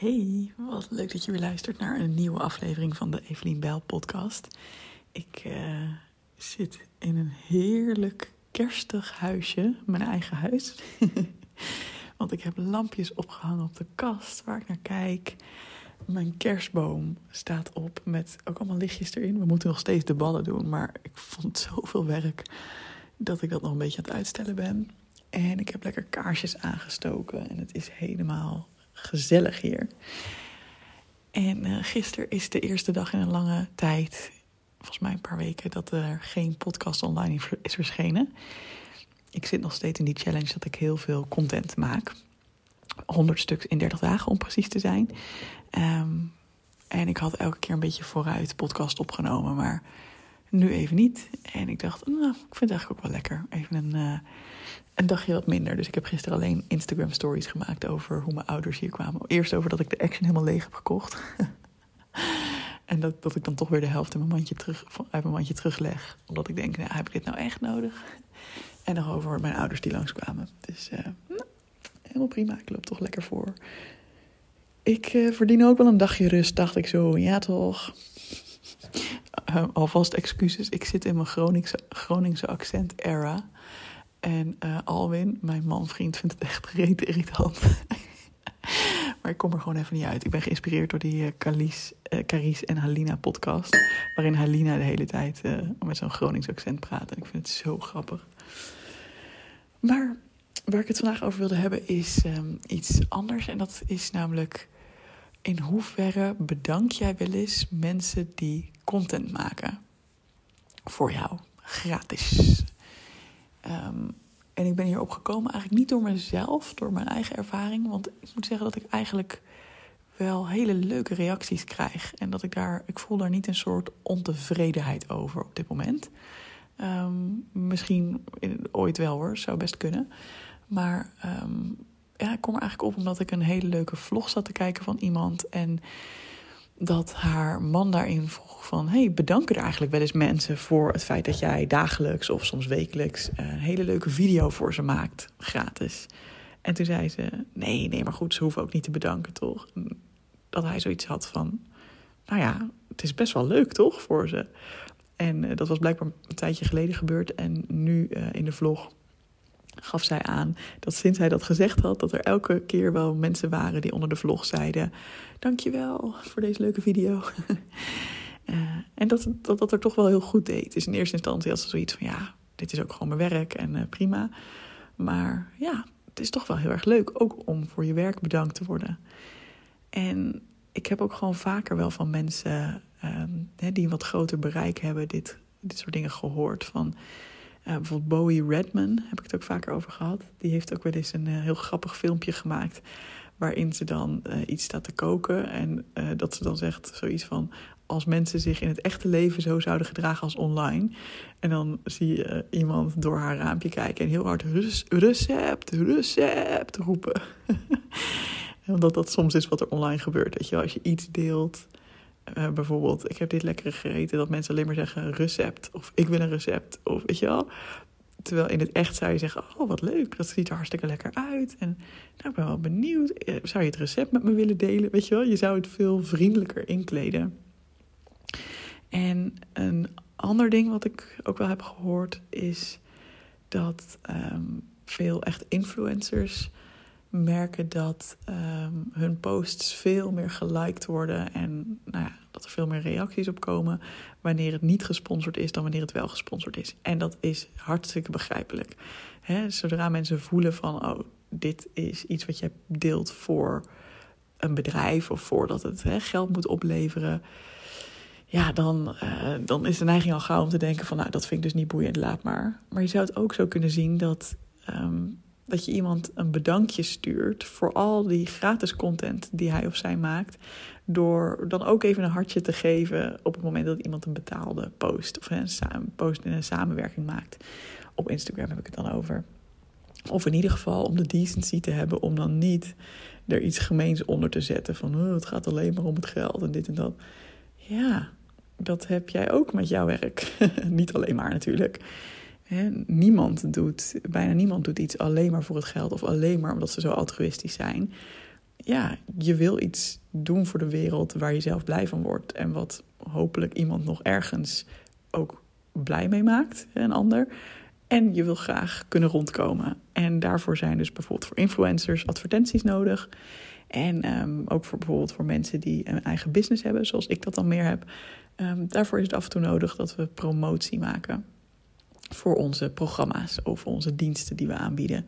Hey, wat leuk dat je weer luistert naar een nieuwe aflevering van de Evelien Bijl podcast. Ik uh, zit in een heerlijk kerstig huisje, mijn eigen huis. Want ik heb lampjes opgehangen op de kast waar ik naar kijk. Mijn kerstboom staat op met ook allemaal lichtjes erin. We moeten nog steeds de ballen doen, maar ik vond zoveel werk dat ik dat nog een beetje aan het uitstellen ben. En ik heb lekker kaarsjes aangestoken en het is helemaal gezellig hier. En uh, gisteren is de eerste dag in een lange tijd, volgens mij een paar weken, dat er geen podcast online is verschenen. Ik zit nog steeds in die challenge dat ik heel veel content maak. 100 stuks in 30 dagen om precies te zijn. Um, en ik had elke keer een beetje vooruit podcast opgenomen, maar nu even niet. En ik dacht, nou, ik vind het eigenlijk ook wel lekker. Even een, uh, een dagje wat minder. Dus ik heb gisteren alleen Instagram stories gemaakt over hoe mijn ouders hier kwamen. Eerst over dat ik de Action helemaal leeg heb gekocht. en dat, dat ik dan toch weer de helft in mijn mandje terug, uit mijn mandje terugleg. Omdat ik denk, nou, heb ik dit nou echt nodig? En nog over mijn ouders die langskwamen. Dus uh, nou, helemaal prima. Ik loop toch lekker voor. Ik uh, verdien ook wel een dagje rust, dacht ik zo. Ja, toch? Uh, alvast excuses. Ik zit in mijn Groningse, Groningse accent era. En uh, Alwin, mijn man-vriend, vindt het echt reet irritant. maar ik kom er gewoon even niet uit. Ik ben geïnspireerd door die uh, Caries en Halina podcast. Waarin Halina de hele tijd met zo'n Gronings accent praat. En ik vind het zo grappig. Maar waar ik het vandaag over wilde hebben is um, iets anders. En dat is namelijk in hoeverre bedank jij wel eens mensen die content maken voor jou, gratis. Um, en ik ben hierop gekomen eigenlijk niet door mezelf, door mijn eigen ervaring. Want ik moet zeggen dat ik eigenlijk wel hele leuke reacties krijg. En dat ik daar, ik voel daar niet een soort ontevredenheid over op dit moment. Um, misschien ooit wel hoor, zou best kunnen. Maar um, ja, ik kom er eigenlijk op omdat ik een hele leuke vlog zat te kijken van iemand. En dat haar man daarin vroeg van... hey, bedanken er eigenlijk wel eens mensen voor het feit dat jij dagelijks of soms wekelijks... een hele leuke video voor ze maakt, gratis. En toen zei ze, nee, nee, maar goed, ze hoeven ook niet te bedanken, toch? Dat hij zoiets had van, nou ja, het is best wel leuk, toch, voor ze. En uh, dat was blijkbaar een tijdje geleden gebeurd. En nu uh, in de vlog gaf zij aan dat sinds hij dat gezegd had, dat er elke keer wel mensen waren die onder de vlog zeiden: Dankjewel voor deze leuke video. uh, en dat, dat dat er toch wel heel goed deed. Dus in eerste instantie had ze zoiets van: Ja, dit is ook gewoon mijn werk en uh, prima. Maar ja, het is toch wel heel erg leuk ook om voor je werk bedankt te worden. En ik heb ook gewoon vaker wel van mensen um, die een wat groter bereik hebben, dit, dit soort dingen gehoord. Van uh, bijvoorbeeld Bowie Redman heb ik het ook vaker over gehad. Die heeft ook wel eens een uh, heel grappig filmpje gemaakt. Waarin ze dan uh, iets staat te koken. En dat ze dan zegt zoiets van. Als mensen zich in het echte leven zo zouden gedragen als online. En dan zie je iemand door haar raampje kijken en heel hard recept, recept roepen. Omdat dat soms is wat er online gebeurt. Weet je als je iets deelt. Uh, bijvoorbeeld, ik heb dit lekkere gegeten, dat mensen alleen maar zeggen recept. Of ik wil een recept. Of weet je wel. Terwijl in het echt zou je zeggen, oh wat leuk, dat ziet er hartstikke lekker uit. En nou, ik ben wel benieuwd, zou je het recept met me willen delen? Weet je wel, je zou het veel vriendelijker inkleden. En een ander ding wat ik ook wel heb gehoord is dat um, veel echt influencers merken dat um, hun posts veel meer geliked worden en nou ja, dat er veel meer reacties op komen wanneer het niet gesponsord is dan wanneer het wel gesponsord is. En dat is hartstikke begrijpelijk. Zodra mensen voelen van, oh, dit is iets wat je deelt voor een bedrijf of voordat het he, geld moet opleveren. Ja, dan, uh, dan is de neiging al gauw om te denken van, nou, dat vind ik dus niet boeiend, laat maar. Maar je zou het ook zo kunnen zien dat um, dat je iemand een bedankje stuurt voor al die gratis content die hij of zij maakt. Door dan ook even een hartje te geven op het moment dat iemand een betaalde post of een post in een samenwerking maakt. Op Instagram heb ik het dan over. Of in ieder geval om de decency te hebben om dan niet er iets gemeens onder te zetten. Van oh, het gaat alleen maar om het geld en dit en dat. Ja, dat heb jij ook met jouw werk. niet alleen maar natuurlijk. Niemand doet, bijna niemand doet iets alleen maar voor het geld of alleen maar omdat ze zo altruïstisch zijn. ja, je wil iets doen voor de wereld waar je zelf blij van wordt. En wat hopelijk iemand nog ergens ook blij mee maakt, een ander. En je wil graag kunnen rondkomen. En daarvoor zijn dus bijvoorbeeld voor influencers advertenties nodig. En ehm, ook voor bijvoorbeeld voor mensen die een eigen business hebben, zoals ik dat dan meer heb. Um, daarvoor is het af en toe nodig dat we promotie maken voor onze programma's of onze diensten die we aanbieden.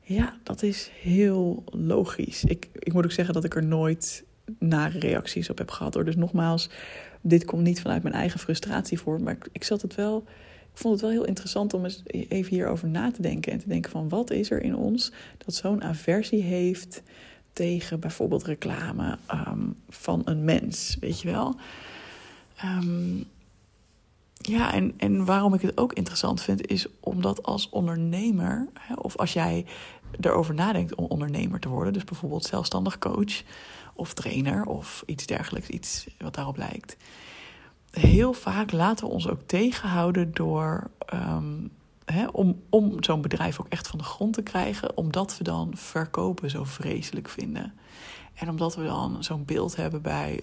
Ja, dat is heel logisch. Ik, ik moet ook zeggen dat ik er nooit nare reacties op heb gehad. Dus nogmaals, dit komt niet vanuit mijn eigen frustratie voor. Maar ik, zat het wel. Ik vond het wel heel interessant om eens even hierover na te denken. En te denken van wat is er in ons dat zo'n aversie heeft tegen bijvoorbeeld reclame um, van een mens. Weet je wel? Um, ja, en, en waarom ik het ook interessant vind, is omdat als ondernemer, of als jij erover nadenkt om ondernemer te worden, dus bijvoorbeeld zelfstandig coach of trainer of iets dergelijks, iets wat daarop lijkt. Heel vaak laten we ons ook tegenhouden door hè, om, om zo'n bedrijf ook echt van de grond te krijgen, omdat we dan verkopen zo vreselijk vinden. En omdat we dan zo'n beeld hebben bij,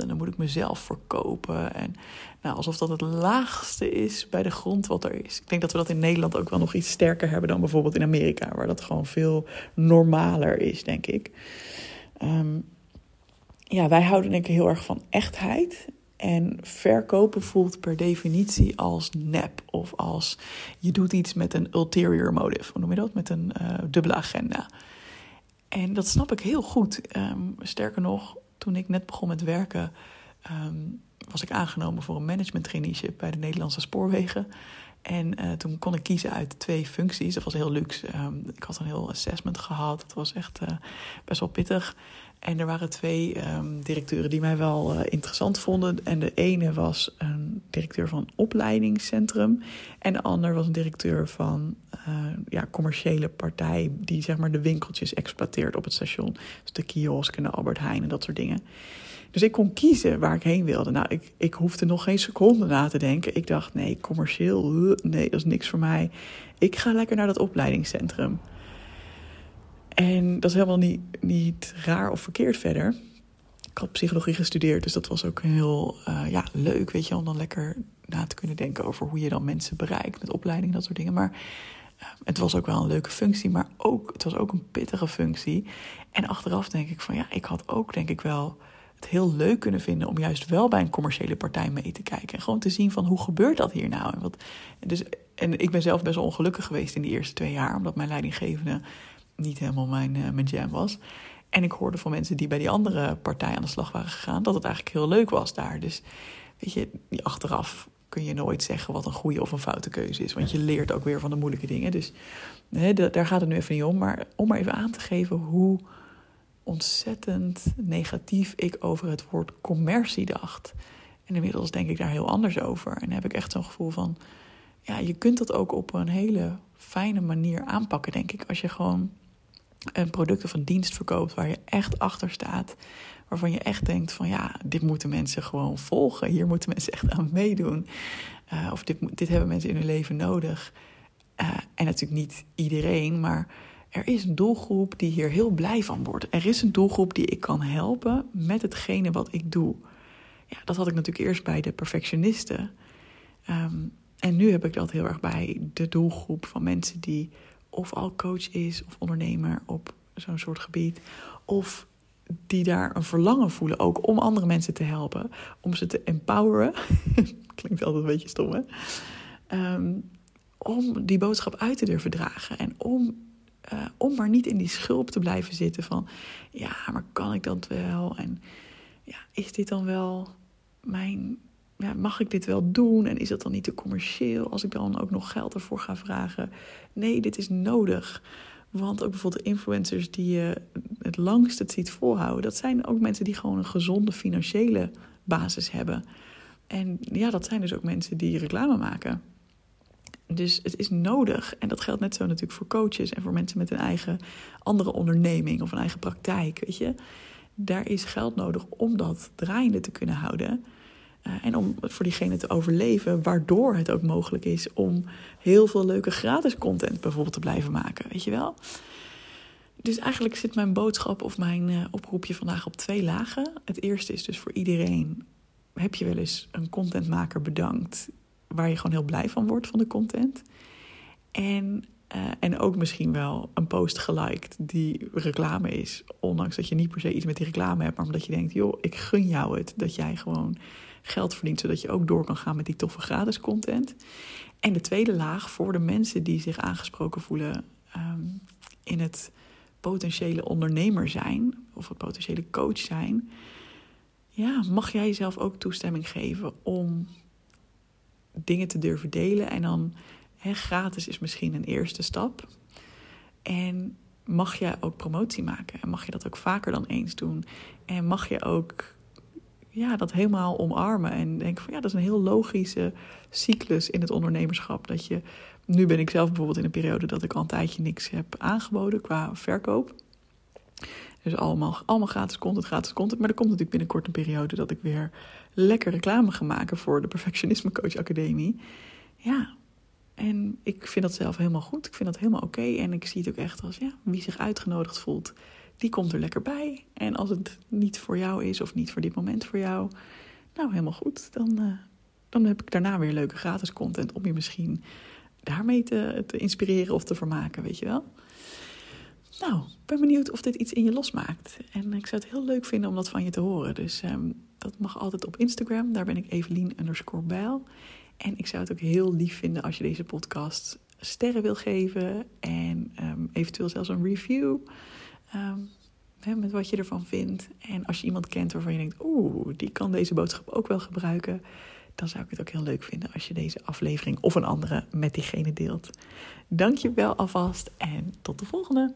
en dan moet ik mezelf verkopen. En nou, alsof dat het laagste is bij de grond wat er is. Ik denk dat we dat in Nederland ook wel nog iets sterker hebben dan bijvoorbeeld in Amerika, waar dat gewoon veel normaler is, denk ik. Um, ja, wij houden denk ik heel erg van echtheid. En verkopen voelt per definitie als nep. Of als je doet iets met een ulterior motive. Hoe noem je dat? Met een uh, dubbele agenda. En dat snap ik heel goed. Um, sterker nog, toen ik net begon met werken, um, was ik aangenomen voor een management traineeship bij de Nederlandse Spoorwegen. En uh, toen kon ik kiezen uit twee functies. Dat was heel luxe. Um, ik had een heel assessment gehad. Dat was echt uh, best wel pittig. En er waren twee um, directeuren die mij wel uh, interessant vonden. En de ene was een directeur van opleidingscentrum. En de ander was een directeur van uh, ja, commerciële partij. Die zeg maar de winkeltjes exploiteert op het station. Dus de kiosk en de Albert Heijn en dat soort dingen. Dus ik kon kiezen waar ik heen wilde. Nou, ik, ik hoefde nog geen seconde na te denken. Ik dacht, nee, commercieel, nee, dat is niks voor mij. Ik ga lekker naar dat opleidingscentrum. En dat is helemaal niet, niet raar of verkeerd verder. Ik had psychologie gestudeerd, dus dat was ook heel uh, ja, leuk, weet je, om dan lekker na te kunnen denken over hoe je dan mensen bereikt met opleiding, dat soort dingen. Maar uh, het was ook wel een leuke functie, maar ook, het was ook een pittige functie. En achteraf denk ik van ja, ik had ook denk ik wel het heel leuk kunnen vinden om juist wel bij een commerciële partij mee te kijken. En gewoon te zien van hoe gebeurt dat hier nou? En, wat, dus, en ik ben zelf best wel ongelukkig geweest in die eerste twee jaar, omdat mijn leidinggevende niet helemaal mijn, uh, mijn jam was. En ik hoorde van mensen die bij die andere partij aan de slag waren gegaan, dat het eigenlijk heel leuk was daar. Dus weet je, achteraf kun je nooit zeggen wat een goede of een foute keuze is. Want je leert ook weer van de moeilijke dingen. Dus nee, daar gaat het nu even niet om. Maar om maar even aan te geven hoe ontzettend negatief ik over het woord commercie dacht. En inmiddels denk ik daar heel anders over. En heb ik echt zo'n gevoel van, ja, je kunt dat ook op een hele fijne manier aanpakken, denk ik. Als je gewoon een product of een dienst verkoopt waar je echt achter staat. Waarvan je echt denkt van ja, dit moeten mensen gewoon volgen. Hier moeten mensen echt aan meedoen. Uh, of dit, dit hebben mensen in hun leven nodig. Uh, en natuurlijk niet iedereen, maar er is een doelgroep die hier heel blij van wordt. Er is een doelgroep die ik kan helpen met hetgene wat ik doe. Ja, dat had ik natuurlijk eerst bij de perfectionisten. Um, en nu heb ik dat heel erg bij de doelgroep van mensen die of al coach is of ondernemer op zo'n soort gebied. Of die daar een verlangen voelen ook om andere mensen te helpen. Om ze te empoweren. Klinkt altijd een beetje stom, hè? Um, om die boodschap uit te durven dragen. En om, uh, om maar niet in die schulp te blijven zitten van... ja, maar kan ik dat wel? En ja, is dit dan wel mijn... Mag ik dit wel doen? En is dat dan niet te commercieel als ik dan ook nog geld ervoor ga vragen? Nee, dit is nodig. Want ook bijvoorbeeld de influencers die je het langst het ziet volhouden, dat zijn ook mensen die gewoon een gezonde financiële basis hebben. En ja, dat zijn dus ook mensen die reclame maken. Dus het is nodig. En dat geldt net zo natuurlijk voor coaches en voor mensen met een eigen andere onderneming of een eigen praktijk. Weet je, daar is geld nodig om dat draaiende te kunnen houden. Uh, en om voor diegene te overleven, waardoor het ook mogelijk is om heel veel leuke gratis content bijvoorbeeld te blijven maken. Weet je wel? dus eigenlijk zit mijn boodschap of mijn uh, oproepje vandaag op twee lagen. Het eerste is dus voor iedereen: heb je wel eens een contentmaker bedankt waar je gewoon heel blij van wordt van de content? En, uh, en ook misschien wel een post geliked die reclame is, ondanks dat je niet per se iets met die reclame hebt, maar omdat je denkt: joh, ik gun jou het dat jij gewoon geld verdient, zodat je ook door kan gaan met die toffe gratis content. En de tweede laag voor de mensen die zich aangesproken voelen um, in het potentiële ondernemer zijn of het potentiële coach zijn, ja, mag jij jezelf ook toestemming geven om dingen te durven delen. En dan gratis is misschien een eerste stap. En mag je ook promotie maken en mag je dat ook vaker dan eens doen. En mag je ook ja, dat helemaal omarmen en denken van ja, dat is een heel logische cyclus in het ondernemerschap. Dat je nu ben ik zelf bijvoorbeeld in een periode dat ik al een tijdje niks heb aangeboden qua verkoop. Dus allemaal, allemaal gratis content, gratis content. Maar er komt natuurlijk binnenkort een periode dat ik weer lekker reclame ga maken voor de Perfectionisme Coach Academie. Ja, en ik vind dat zelf helemaal goed. Ik vind dat helemaal oké. En ik zie het ook echt als ja, wie zich uitgenodigd voelt, die komt er lekker bij. En als het niet voor jou is of niet voor dit moment voor jou, nou helemaal goed. Dan, uh, dan heb ik daarna weer leuke gratis content om je misschien daarmee te, te inspireren of te vermaken, weet je wel. Nou, ik ben benieuwd of dit iets in je losmaakt. En ik zou het heel leuk vinden om dat van je te horen. Dus um, dat mag altijd op Instagram. Daar ben ik Evelien underscore bijl. En ik zou het ook heel lief vinden als je deze podcast sterren wil geven. En um, eventueel zelfs een review. Hè, met wat je ervan vindt. En als je iemand kent waarvan je denkt... oeh, die kan deze boodschap ook wel gebruiken dan zou ik het ook heel leuk vinden als je deze aflevering of een andere met diegene deelt. Dank je wel alvast en tot de volgende.